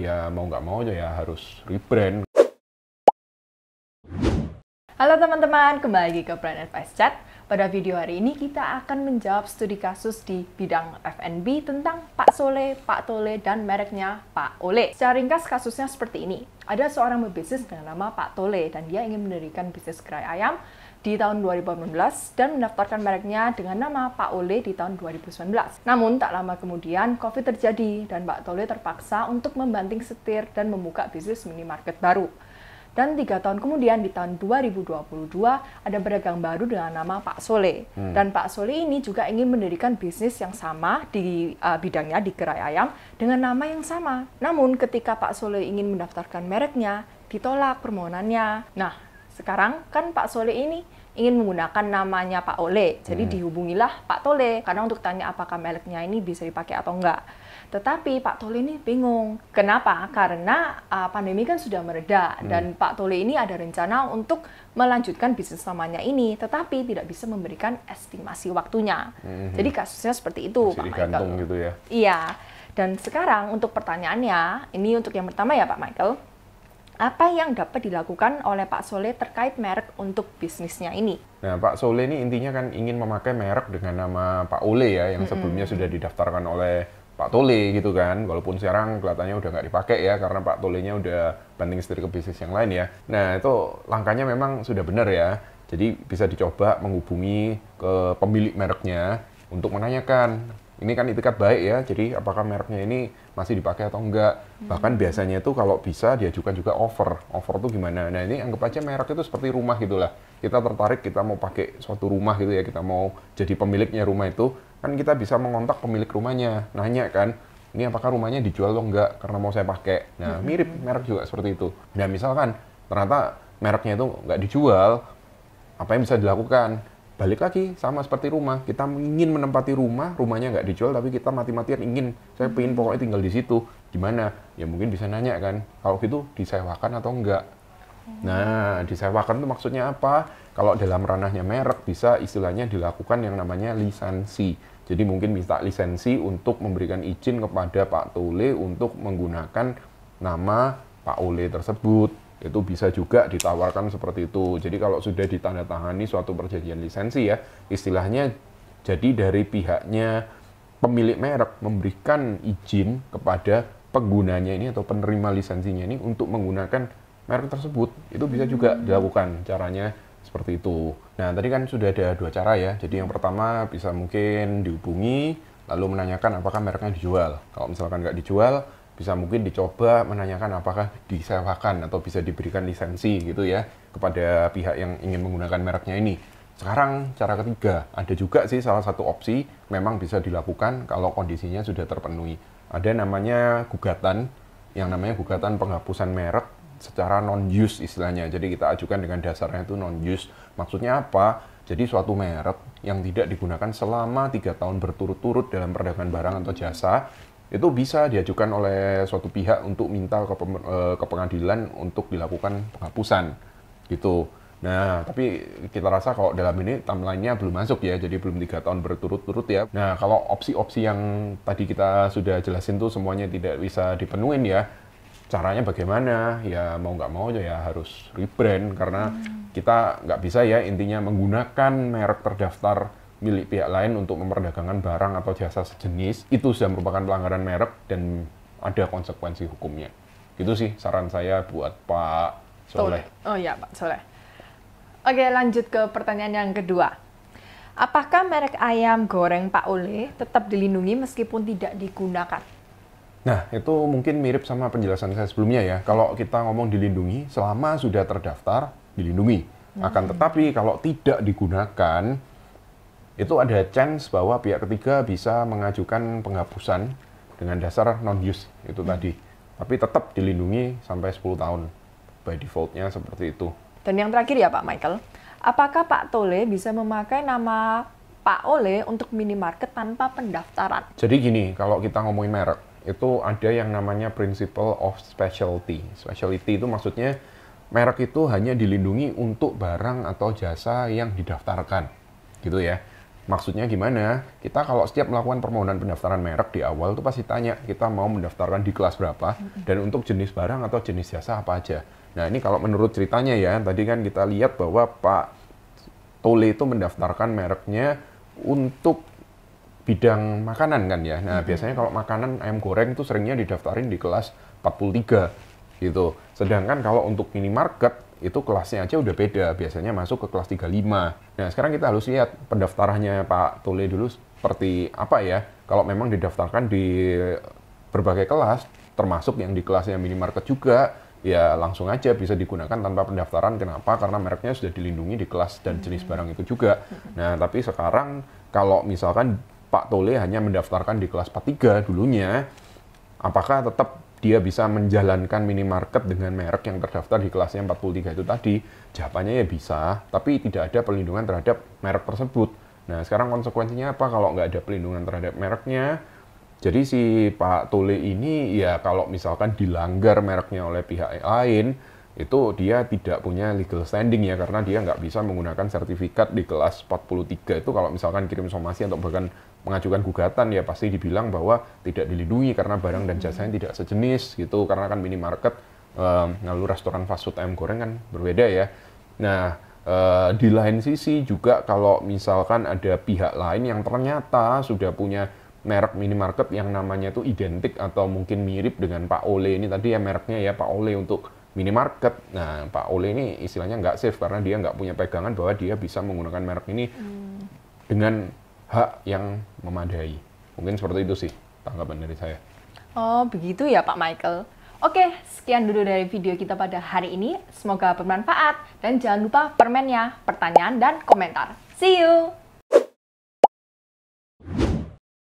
ya mau nggak mau ya harus rebrand. Halo teman-teman, kembali lagi ke Brand Advice Chat. Pada video hari ini kita akan menjawab studi kasus di bidang F&B tentang Pak Sole, Pak Tole, dan mereknya Pak Ole. Secara ringkas kasusnya seperti ini. Ada seorang pebisnis dengan nama Pak Tole dan dia ingin mendirikan bisnis gerai ayam di tahun 2018 dan mendaftarkan mereknya dengan nama Pak Ole di tahun 2019. Namun tak lama kemudian COVID terjadi dan Pak Tole terpaksa untuk membanting setir dan membuka bisnis minimarket baru. Dan tiga tahun kemudian di tahun 2022 ada pedagang baru dengan nama Pak Sole. Hmm. Dan Pak Sole ini juga ingin mendirikan bisnis yang sama di uh, bidangnya di gerai ayam dengan nama yang sama. Namun ketika Pak Sole ingin mendaftarkan mereknya, ditolak permohonannya. Nah, sekarang kan Pak Sole ini ingin menggunakan namanya Pak Ole. Jadi hmm. dihubungilah Pak Tole karena untuk tanya apakah mereknya ini bisa dipakai atau enggak. Tetapi Pak Tole ini bingung. Kenapa? Karena uh, pandemi kan sudah mereda hmm. dan Pak Tole ini ada rencana untuk melanjutkan bisnis namanya ini, tetapi tidak bisa memberikan estimasi waktunya. Hmm. Jadi kasusnya seperti itu, Masih Pak Michael. gitu ya? Iya. Dan sekarang untuk pertanyaannya, ini untuk yang pertama ya Pak Michael apa yang dapat dilakukan oleh Pak Sole terkait merek untuk bisnisnya ini? Nah, Pak Sole ini intinya kan ingin memakai merek dengan nama Pak Ole ya, yang sebelumnya mm -hmm. sudah didaftarkan oleh Pak Tole gitu kan, walaupun sekarang kelihatannya udah nggak dipakai ya, karena Pak Tolenya udah banding setir ke bisnis yang lain ya. Nah, itu langkahnya memang sudah benar ya. Jadi bisa dicoba menghubungi ke pemilik mereknya untuk menanyakan ini kan itikat baik ya, jadi apakah mereknya ini masih dipakai atau enggak. Hmm. Bahkan biasanya itu kalau bisa diajukan juga offer. Offer itu gimana? Nah ini anggap aja merek itu seperti rumah gitulah. Kita tertarik, kita mau pakai suatu rumah gitu ya, kita mau jadi pemiliknya rumah itu, kan kita bisa mengontak pemilik rumahnya, nanya kan, ini apakah rumahnya dijual atau enggak karena mau saya pakai. Nah hmm. mirip merek juga seperti itu. Nah misalkan ternyata mereknya itu enggak dijual, apa yang bisa dilakukan? Balik lagi sama seperti rumah. Kita ingin menempati rumah rumahnya nggak dijual tapi kita mati-matian ingin. Saya pengen pokoknya tinggal di situ. Gimana? Ya mungkin bisa nanya kan kalau gitu disewakan atau enggak nah disewakan itu maksudnya apa? Kalau dalam ranahnya merek bisa istilahnya dilakukan yang namanya lisensi. Jadi mungkin minta lisensi untuk memberikan izin kepada Pak Tole untuk menggunakan nama Pak Ole tersebut itu bisa juga ditawarkan seperti itu. Jadi kalau sudah ditandatangani suatu perjanjian lisensi ya, istilahnya jadi dari pihaknya pemilik merek memberikan izin kepada penggunanya ini atau penerima lisensinya ini untuk menggunakan merek tersebut. Itu bisa juga hmm. dilakukan caranya seperti itu. Nah, tadi kan sudah ada dua cara ya. Jadi yang pertama bisa mungkin dihubungi lalu menanyakan apakah mereknya dijual. Kalau misalkan nggak dijual, bisa mungkin dicoba menanyakan apakah disewakan atau bisa diberikan lisensi gitu ya kepada pihak yang ingin menggunakan mereknya ini. Sekarang cara ketiga, ada juga sih salah satu opsi memang bisa dilakukan kalau kondisinya sudah terpenuhi. Ada namanya gugatan, yang namanya gugatan penghapusan merek secara non-use istilahnya. Jadi kita ajukan dengan dasarnya itu non-use. Maksudnya apa? Jadi suatu merek yang tidak digunakan selama tiga tahun berturut-turut dalam perdagangan barang atau jasa itu bisa diajukan oleh suatu pihak untuk minta ke, eh, ke pengadilan untuk dilakukan penghapusan gitu. Nah, tapi kita rasa kalau dalam ini timeline-nya belum masuk ya, jadi belum tiga tahun berturut-turut ya. Nah, kalau opsi-opsi yang tadi kita sudah jelasin tuh semuanya tidak bisa dipenuhin ya, caranya bagaimana? Ya mau nggak mau ya harus rebrand karena hmm. kita nggak bisa ya intinya menggunakan merek terdaftar milik pihak lain untuk memperdagangkan barang atau jasa sejenis itu sudah merupakan pelanggaran merek dan ada konsekuensi hukumnya. Itu sih saran saya buat Pak Soleh. Oh iya Pak Soleh. Oke lanjut ke pertanyaan yang kedua. Apakah merek ayam goreng Pak Ole tetap dilindungi meskipun tidak digunakan? Nah, itu mungkin mirip sama penjelasan saya sebelumnya ya. Kalau kita ngomong dilindungi, selama sudah terdaftar, dilindungi. Akan hmm. tetapi kalau tidak digunakan, itu ada chance bahwa pihak ketiga bisa mengajukan penghapusan dengan dasar non-use itu hmm. tadi. Tapi tetap dilindungi sampai 10 tahun. By defaultnya seperti itu. Dan yang terakhir ya Pak Michael, apakah Pak Tole bisa memakai nama Pak Ole untuk minimarket tanpa pendaftaran? Jadi gini, kalau kita ngomongin merek, itu ada yang namanya principle of specialty. Specialty itu maksudnya merek itu hanya dilindungi untuk barang atau jasa yang didaftarkan. Gitu ya. Maksudnya gimana? Kita kalau setiap melakukan permohonan pendaftaran merek di awal tuh pasti tanya kita mau mendaftarkan di kelas berapa dan untuk jenis barang atau jenis jasa apa aja. Nah ini kalau menurut ceritanya ya, tadi kan kita lihat bahwa Pak Tole itu mendaftarkan mereknya untuk bidang makanan kan ya. Nah biasanya kalau makanan ayam goreng itu seringnya didaftarin di kelas 43 gitu. Sedangkan kalau untuk minimarket itu kelasnya aja udah beda, biasanya masuk ke kelas 35. Nah, sekarang kita harus lihat pendaftarannya Pak Tole dulu seperti apa ya. Kalau memang didaftarkan di berbagai kelas, termasuk yang di kelasnya minimarket juga, ya langsung aja bisa digunakan tanpa pendaftaran. Kenapa? Karena mereknya sudah dilindungi di kelas dan jenis barang itu juga. Nah, tapi sekarang kalau misalkan Pak Tole hanya mendaftarkan di kelas 43 dulunya, apakah tetap dia bisa menjalankan minimarket dengan merek yang terdaftar di kelasnya 43 itu tadi, jawabannya ya bisa, tapi tidak ada perlindungan terhadap merek tersebut. Nah, sekarang konsekuensinya apa kalau nggak ada perlindungan terhadap mereknya? Jadi si Pak Tole ini ya kalau misalkan dilanggar mereknya oleh pihak lain, itu dia tidak punya legal standing ya karena dia nggak bisa menggunakan sertifikat di kelas 43 itu kalau misalkan kirim somasi atau bahkan mengajukan gugatan ya pasti dibilang bahwa tidak dilindungi karena barang dan jasanya tidak sejenis gitu. Karena kan minimarket um, lalu restoran fast food ayam goreng kan berbeda ya. Nah uh, di lain sisi juga kalau misalkan ada pihak lain yang ternyata sudah punya merek minimarket yang namanya itu identik atau mungkin mirip dengan Pak Ole ini tadi ya mereknya ya Pak Ole untuk minimarket. Nah, Pak Ole ini istilahnya nggak safe karena dia nggak punya pegangan bahwa dia bisa menggunakan merek ini hmm. dengan hak yang memadai. Mungkin seperti itu sih tanggapan dari saya. Oh, begitu ya Pak Michael. Oke, sekian dulu dari video kita pada hari ini. Semoga bermanfaat dan jangan lupa permennya, pertanyaan dan komentar. See you.